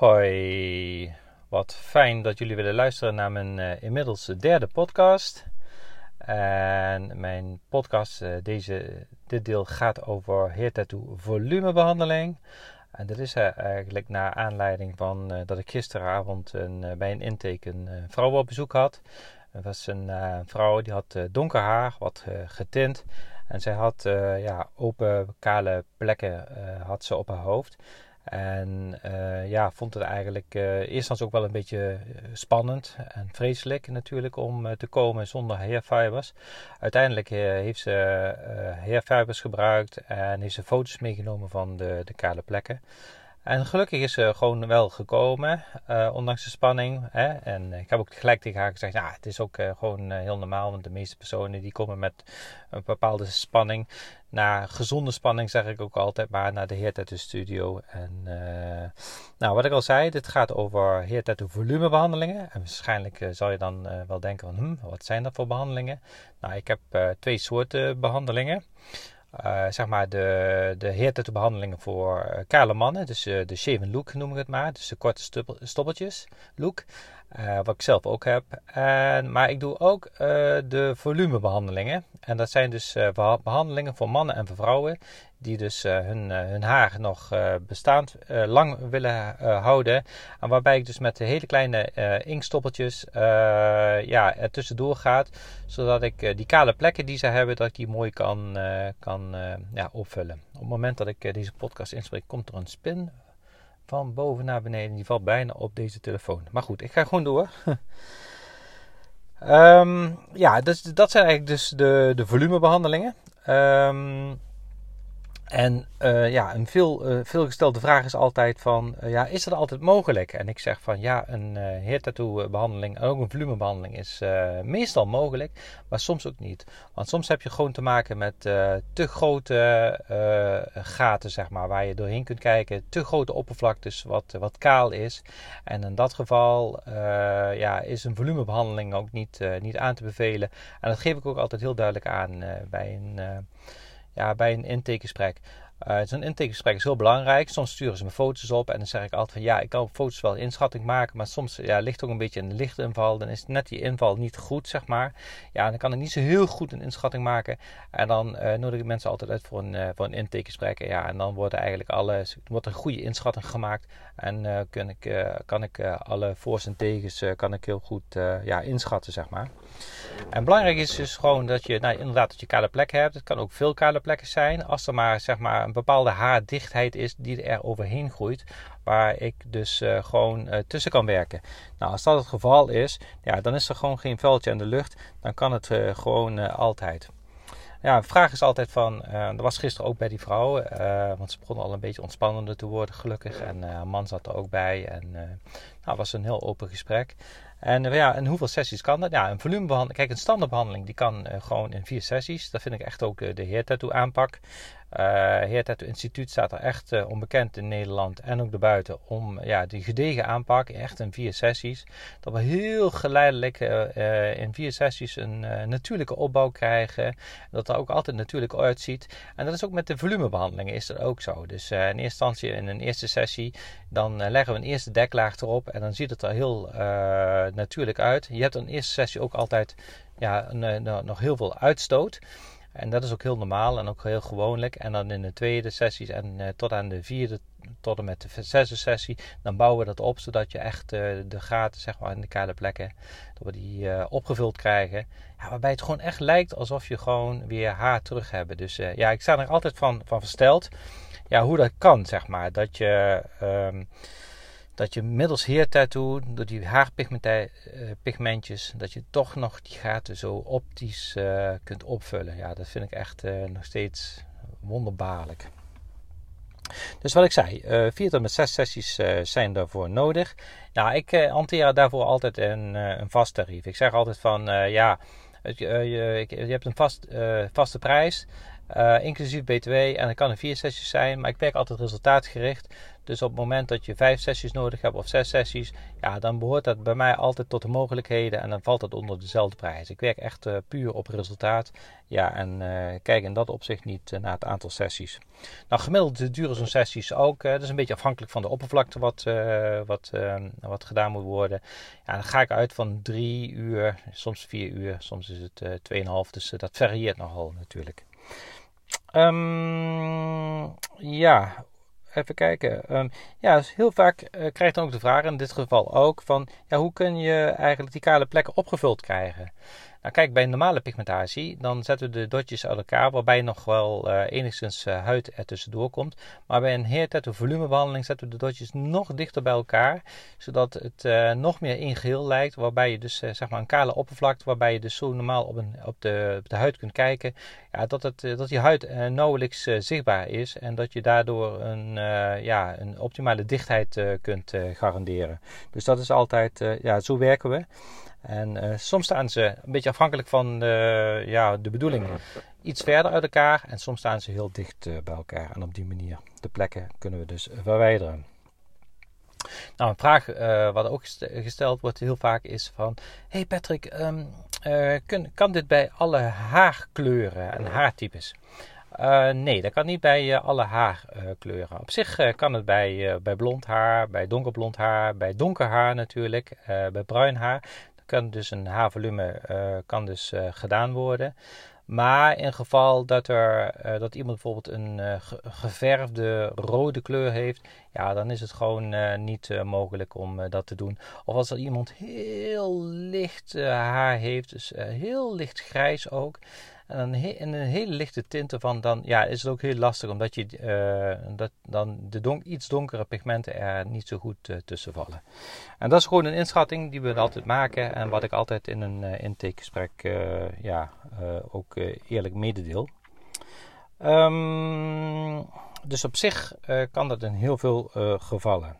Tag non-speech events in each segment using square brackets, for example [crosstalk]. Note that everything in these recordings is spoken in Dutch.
Hoi, wat fijn dat jullie willen luisteren naar mijn uh, inmiddels derde podcast. En mijn podcast, uh, deze, dit deel gaat over hair tattoo volumebehandeling. En dat is uh, eigenlijk naar aanleiding van dat ik gisteravond een, bij een intake een vrouw op bezoek had. Het was een vrouw die had donker haar, wat getint. En zij had ja, open kale plekken had ze op haar hoofd. En uh, ja, vond het eigenlijk uh, eerst instantie ook wel een beetje eh, spannend en vreselijk natuurlijk om te komen zonder hairfibers. Uiteindelijk heeft ze hairfibers gebruikt en heeft ze foto's meegenomen van de, de kale plekken. En gelukkig is ze gewoon wel gekomen, uh, ondanks de spanning. Hè? En ik heb ook gelijk tegen haar gezegd, ja, het is ook uh, gewoon uh, heel normaal. Want de meeste personen die komen met een bepaalde spanning. Naar gezonde spanning zeg ik ook altijd, maar naar de Heer Tattoo Studio. En nou, wat ik al zei, dit gaat over Heer Tattoo volumebehandelingen. En waarschijnlijk zal je dan wel denken van, hm, wat zijn dat voor behandelingen? Nou, ik heb twee soorten behandelingen. Uh, zeg maar de, de behandelingen voor uh, kale mannen. Dus uh, de shaven look noem ik het maar. Dus de korte stoppeltjes look. Wat ik zelf ook heb. En, maar ik doe ook de volumebehandelingen. En dat zijn dus behandelingen voor mannen en voor vrouwen die dus hun, hun haar nog bestaand lang willen houden. En waarbij ik dus met hele kleine inkstoppeltjes ja, er tussendoor gaat. Zodat ik die kale plekken die ze hebben, dat ik die mooi kan, kan ja, opvullen. Op het moment dat ik deze podcast inspreek, komt er een spin van boven naar beneden. Die valt bijna op deze telefoon. Maar goed, ik ga gewoon door. um, [laughs] ja, dus, dat zijn eigenlijk dus de, de volumebehandelingen. Um, en uh, ja, een veel, uh, veelgestelde vraag is altijd van, uh, ja, is dat altijd mogelijk? En ik zeg van, ja, een uh, behandeling en ook een volumebehandeling is meestal mogelijk, maar soms ook niet. Want soms heb je gewoon te maken met te grote gaten, zeg maar, waar je doorheen kunt kijken. Te grote oppervlaktes, wat, wat kaal is. En in dat geval ja, is een volumebehandeling ook niet, niet aan te bevelen. En dat geef ik ook altijd heel duidelijk aan bij een ja, bij een intakegesprek. Uh, Zo'n intakegesprek is heel belangrijk. Soms sturen ze me foto's op en dan zeg ik altijd van ja, ik kan op foto's wel inschatting maken, maar soms ja, ligt ook een beetje een lichtinval. Dan is net die inval niet goed, zeg maar. Ja, dan kan ik niet zo heel goed een inschatting maken. En dan uh, nodig ik mensen altijd uit voor een, uh, voor een intakegesprek. Ja, en dan wordt eigenlijk alle, wordt een goede inschatting gemaakt. En kan ik, kan ik alle voor's en tegens kan ik heel goed ja, inschatten, zeg maar. En belangrijk is dus gewoon dat je nou, inderdaad dat je kale plekken hebt. Het kan ook veel kale plekken zijn. Als er maar zeg maar een bepaalde haardichtheid is die er overheen groeit. Waar ik dus uh, gewoon uh, tussen kan werken. Nou, als dat het geval is, ja, dan is er gewoon geen vuiltje in de lucht. Dan kan het uh, gewoon altijd. Ja, de vraag is altijd van, dat was gisteren ook bij die vrouw, want ze begon al een beetje ontspannender te worden gelukkig. En haar man zat er ook bij en nou, was een heel open gesprek. En, ja, en hoeveel sessies kan dat? Ja, een volumebehandeling. Kijk, een standaardbehandeling die kan uh, gewoon in vier sessies. Dat vind ik echt ook uh, de heer tattoo aanpak. Uh, Heer Tattoo Instituut staat er echt uh, onbekend in Nederland en ook daarbuiten om ja, die gedegen aanpak, echt in vier sessies. Dat we heel geleidelijk uh, in vier sessies een natuurlijke opbouw krijgen. Dat er ook altijd natuurlijk uitziet. En dat is ook met de volumebehandelingen is dat ook zo. Dus in eerste instantie in een eerste sessie, dan leggen we een eerste deklaag erop en dan ziet het er heel natuurlijk uit. Je hebt in een eerste sessie ook altijd ja, nog heel veel uitstoot. En dat is ook heel normaal en ook heel gewoonlijk. En dan in de tweede sessies en uh, tot aan de vierde, tot en met de zesde sessie, dan bouwen we dat op zodat je echt uh, de gaten, zeg maar, in de kale plekken, dat we die uh, opgevuld krijgen. Ja, waarbij het gewoon echt lijkt alsof je gewoon weer haar terug hebt. Dus ja, ik sta er altijd van, van versteld. Ja, hoe dat kan, zeg maar. Dat je. Um, dat je middels tattoo door die haarpigmentjes, dat je toch nog die gaten zo optisch uh, kunt opvullen. Ja, dat vind ik echt uh, nog steeds wonderbaarlijk. Dus wat ik zei, uh, vier tot met zes sessies zijn daarvoor nodig. Nou, ik hanteer daarvoor altijd een, een vast tarief. Ik zeg altijd van, ja, je, je, je, hebt een vast, vaste prijs. Uh, inclusief BTW. En dat kan in vier sessies zijn. Maar ik werk altijd resultaatgericht. Dus op het moment dat je vijf sessies nodig hebt of zes sessies, ja, dan behoort dat bij mij altijd tot de mogelijkheden en dan valt dat onder dezelfde prijs. Ik werk echt uh, puur op resultaat. Ja, en uh, kijk in dat opzicht niet naar het aantal sessies. Nou, gemiddeld duren zo'n sessies ook. dat is een beetje afhankelijk van de oppervlakte wat, wat, wat gedaan moet worden. Ja, dan ga ik uit van drie uur, soms vier uur, soms is het tweeënhalf. Dus dat varieert nogal natuurlijk. Um, ja, even kijken. Um, ja, dus heel vaak uh, krijg je dan ook de vraag, in dit geval ook, van ja, hoe kun je eigenlijk die kale plekken opgevuld krijgen? Nou kijk, bij normale pigmentatie, dan zetten we de dotjes uit elkaar, waarbij nog wel uh, enigszins uh, huid er tussendoor komt. Maar bij een hair tattoo volumebehandeling zetten we de dotjes nog dichter bij elkaar, zodat het uh, nog meer in lijkt, waarbij je dus zeg maar een kale oppervlakte, waarbij je dus zo normaal op, een, op, de, op de huid kunt kijken, ja, dat, het, dat die huid nauwelijks zichtbaar is en dat je daardoor een, ja, een optimale dichtheid kunt garanderen. Dus dat is altijd, ja, zo werken we. En uh, soms staan ze een beetje afhankelijk van ja, de bedoeling iets verder uit elkaar. En soms staan ze heel dicht uh, bij elkaar. En op die manier de plekken kunnen we dus verwijderen. Nou, een vraag wat ook gesteld wordt heel vaak is van... Hey Patrick, kun, kan dit bij alle haarkleuren en haartypes? Uh, nee, dat kan niet bij alle haarkleuren. Op zich kan het bij, bij blond haar, bij donkerblond haar, bij donker haar natuurlijk, bij bruin haar kan dus een haarvolume uh, kan dus, uh, gedaan worden. Maar in geval dat, er, uh, dat iemand bijvoorbeeld een geverfde rode kleur heeft, ja, dan is het gewoon niet mogelijk om dat te doen. Of als er iemand heel licht haar heeft, dus heel licht grijs ook, en een, een hele lichte tint ervan, dan ja, is het ook heel lastig omdat je, uh, dat, dan de donk, iets donkere pigmenten er niet zo goed uh, tussen vallen. En dat is gewoon een inschatting die we altijd maken en wat ik altijd in een uh, intakegesprek ja, ook eerlijk mededeel. Um, dus op zich kan dat in heel veel gevallen.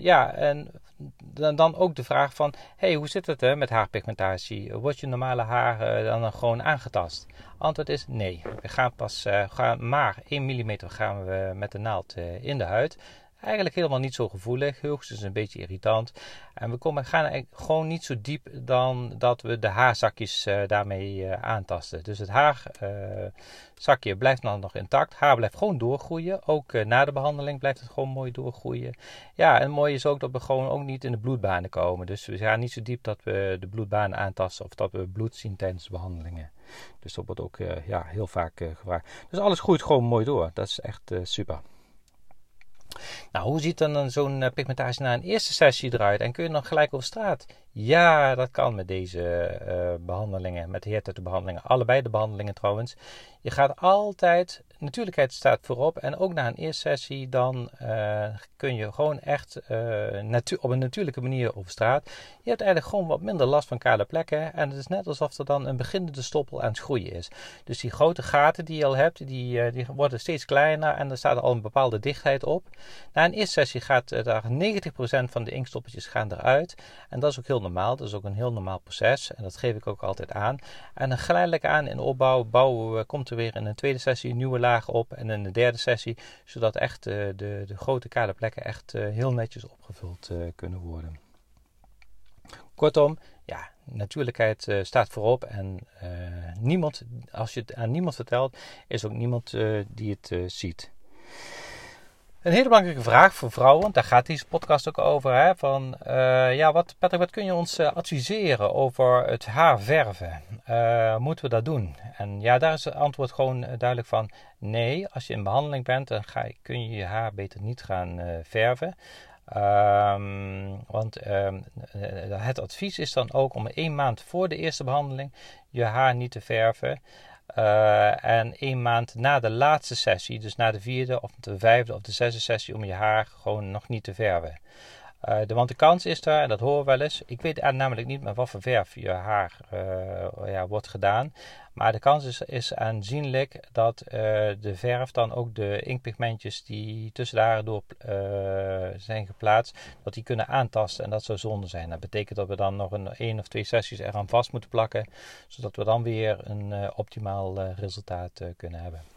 ja, en dan, dan ook de vraag van, hey, hoe zit het hè, met haarpigmentatie? Wordt je normale haar uh, dan gewoon aangetast? Antwoord is nee. We gaan pas uh, gaan maar 1 mm gaan we met de naald uh, in de huid. Eigenlijk helemaal niet zo gevoelig, hoogstens een beetje irritant. En we komen, gaan gewoon niet zo diep dan dat we de haarzakjes uh, daarmee uh, aantasten. Dus het haarzakje uh, blijft dan nog intact. Haar blijft gewoon doorgroeien. Ook na de behandeling blijft het gewoon mooi doorgroeien. Ja, en het mooie is ook dat we gewoon ook niet in de bloedbanen komen. Dus we gaan niet zo diep dat we de bloedbanen aantasten of dat we bloed zien tijdens de behandelingen. Dus dat wordt ook ja, heel vaak gevraagd. Dus alles groeit gewoon mooi door. Dat is echt super. Nou, hoe ziet dan zo'n eh, pigmentatie na een eerste sessie eruit? En kun je dan gelijk op straat? Ja, dat kan met deze uh, behandelingen, met de behandelingen. Allebei de behandelingen trouwens. Je gaat altijd, natuurlijkheid staat voorop. En ook na een eerste sessie, dan uh, kun je gewoon echt uh, op een natuurlijke manier over straat. Je hebt eigenlijk gewoon wat minder last van kale plekken. En het is net alsof er dan een beginnende stoppel aan het groeien is. Dus die grote gaten die je al hebt, die, die worden steeds kleiner. En er staat al een bepaalde dichtheid op. Na een eerste sessie gaat daar 90% van de inkstoppeltjes gaan eruit. En dat is ook heel normaal. Dat is ook een heel normaal proces. En dat geef ik ook altijd aan. En dan geleidelijk aan in opbouw bouwen we, komt er weer in een tweede sessie een nieuwe laag op. En in de derde sessie. Zodat echt uh, de, de grote kale plekken echt uh, heel netjes opgevuld uh, kunnen worden. Kortom, ja, natuurlijkheid staat voorop. En niemand, als je het aan niemand vertelt, is ook niemand die het ziet. Een hele belangrijke vraag voor vrouwen, want daar gaat deze podcast ook over. Hè, van, uh, ja, wat, Patrick, wat kun je ons uh, adviseren over het haar verven? Uh, moeten we dat doen? En ja, daar is het antwoord gewoon duidelijk van nee. Als je in behandeling bent, dan ga kun je je haar beter niet gaan verven. Um, want um, het advies is dan ook om één maand voor de eerste behandeling je haar niet te verven. Uh, en één maand na de laatste sessie, dus na de vierde of de vijfde of de zesde sessie, om je haar gewoon nog niet te verven. Uh, de, want de kans is er, en dat horen we wel eens. Ik weet namelijk niet met wat voor verf je haar ja, wordt gedaan. Maar de kans is, aanzienlijk dat de verf dan ook de inkpigmentjes die tussen de haren door zijn geplaatst, dat die kunnen aantasten. En dat zou zonde zijn. Dat betekent dat we dan nog een één of twee sessies eraan vast moeten plakken. Zodat we dan weer een optimaal resultaat kunnen hebben.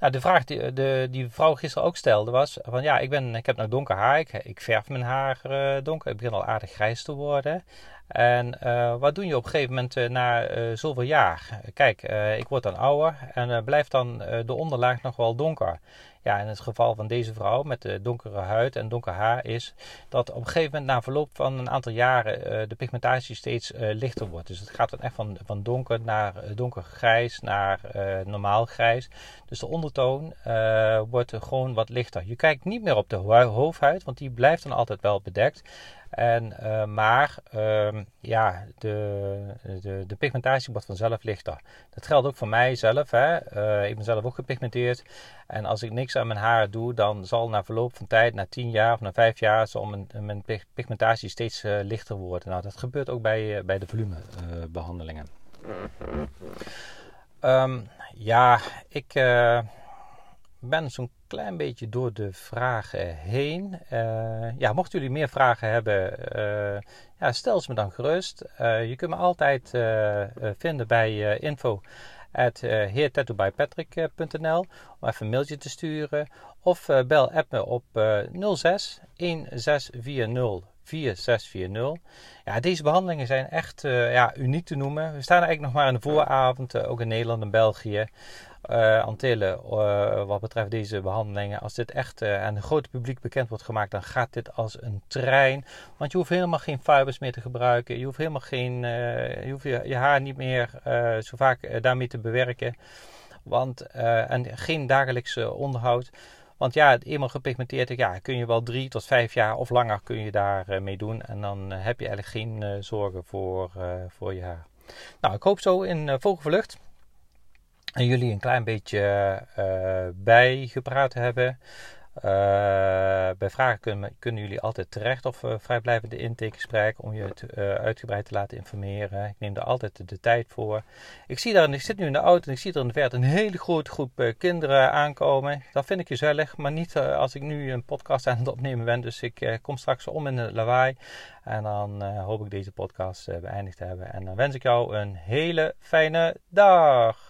Nou, de vraag die de, die vrouw gisteren ook stelde was: van ja, ik, ben, ik heb nou donker haar, ik, ik verf mijn haar uh, donker, ik begin al aardig grijs te worden. En uh, wat doe je op een gegeven moment uh, na uh, zoveel jaar? Kijk, ik word dan ouder en blijft dan de onderlaag nog wel donker. Ja, in het geval van deze vrouw met de donkere huid en donker haar is dat op een gegeven moment na verloop van een aantal jaren de pigmentatie steeds lichter wordt. Dus het gaat dan echt van, van donker naar donkergrijs naar normaal grijs. Dus de ondertoon wordt gewoon wat lichter. Je kijkt niet meer op de hoofdhuid, want die blijft dan altijd wel bedekt. En, uh, maar uh, ja, de, de, de, pigmentatie wordt vanzelf lichter. Dat geldt ook voor mij zelf. Hè. Uh, ik ben zelf ook gepigmenteerd. En als ik niks aan mijn haar doe, dan zal na verloop van tijd, na 10 jaar of na 5 jaar, zal mijn, mijn pigmentatie steeds uh, lichter worden. Nou, dat gebeurt ook bij, bij de volumebehandelingen. Um, ja, ik ben zo'n klein beetje door de vragen heen. Uh, ja, mochten jullie meer vragen hebben, uh, ja, stel ze me dan gerust. Uh, je kunt me altijd vinden bij info at heertattoobypatrick.nl om even een mailtje te sturen. Of bel app me op 06 1640 4640. Ja, deze behandelingen zijn echt ja, uniek te noemen. We staan eigenlijk nog maar in de vooravond, ook in Nederland en België uh, Antillen wat betreft deze behandelingen. Als dit echt aan het grote publiek bekend wordt gemaakt, dan gaat dit als een trein. Want je hoeft helemaal geen fibers meer te gebruiken. Je hoeft helemaal geen, je, hoeft je, je, haar niet meer zo vaak daarmee te bewerken. Want, en geen dagelijkse onderhoud. Want ja, eenmaal gepigmenteerd, ja, kun je wel drie tot vijf jaar of langer kun je daar mee doen. En dan heb je eigenlijk geen zorgen voor, voor je haar. Nou, ik hoop zo in Vogelvlucht en jullie een klein beetje bijgepraat hebben. Uh, bij vragen kunnen, kunnen, jullie altijd terecht of uh, vrijblijvende intakegesprek om je het uh, uitgebreid te laten informeren. Ik neem er altijd de, tijd voor. Ik, zie daar, ik zit nu in de auto en ik zie er in de verte een hele grote groep kinderen aankomen. Dat vind ik gezellig, maar niet als ik nu een podcast aan het opnemen ben. Dus ik kom straks om in het lawaai en dan hoop ik deze podcast beëindigd te hebben. En dan wens ik jou een hele fijne dag.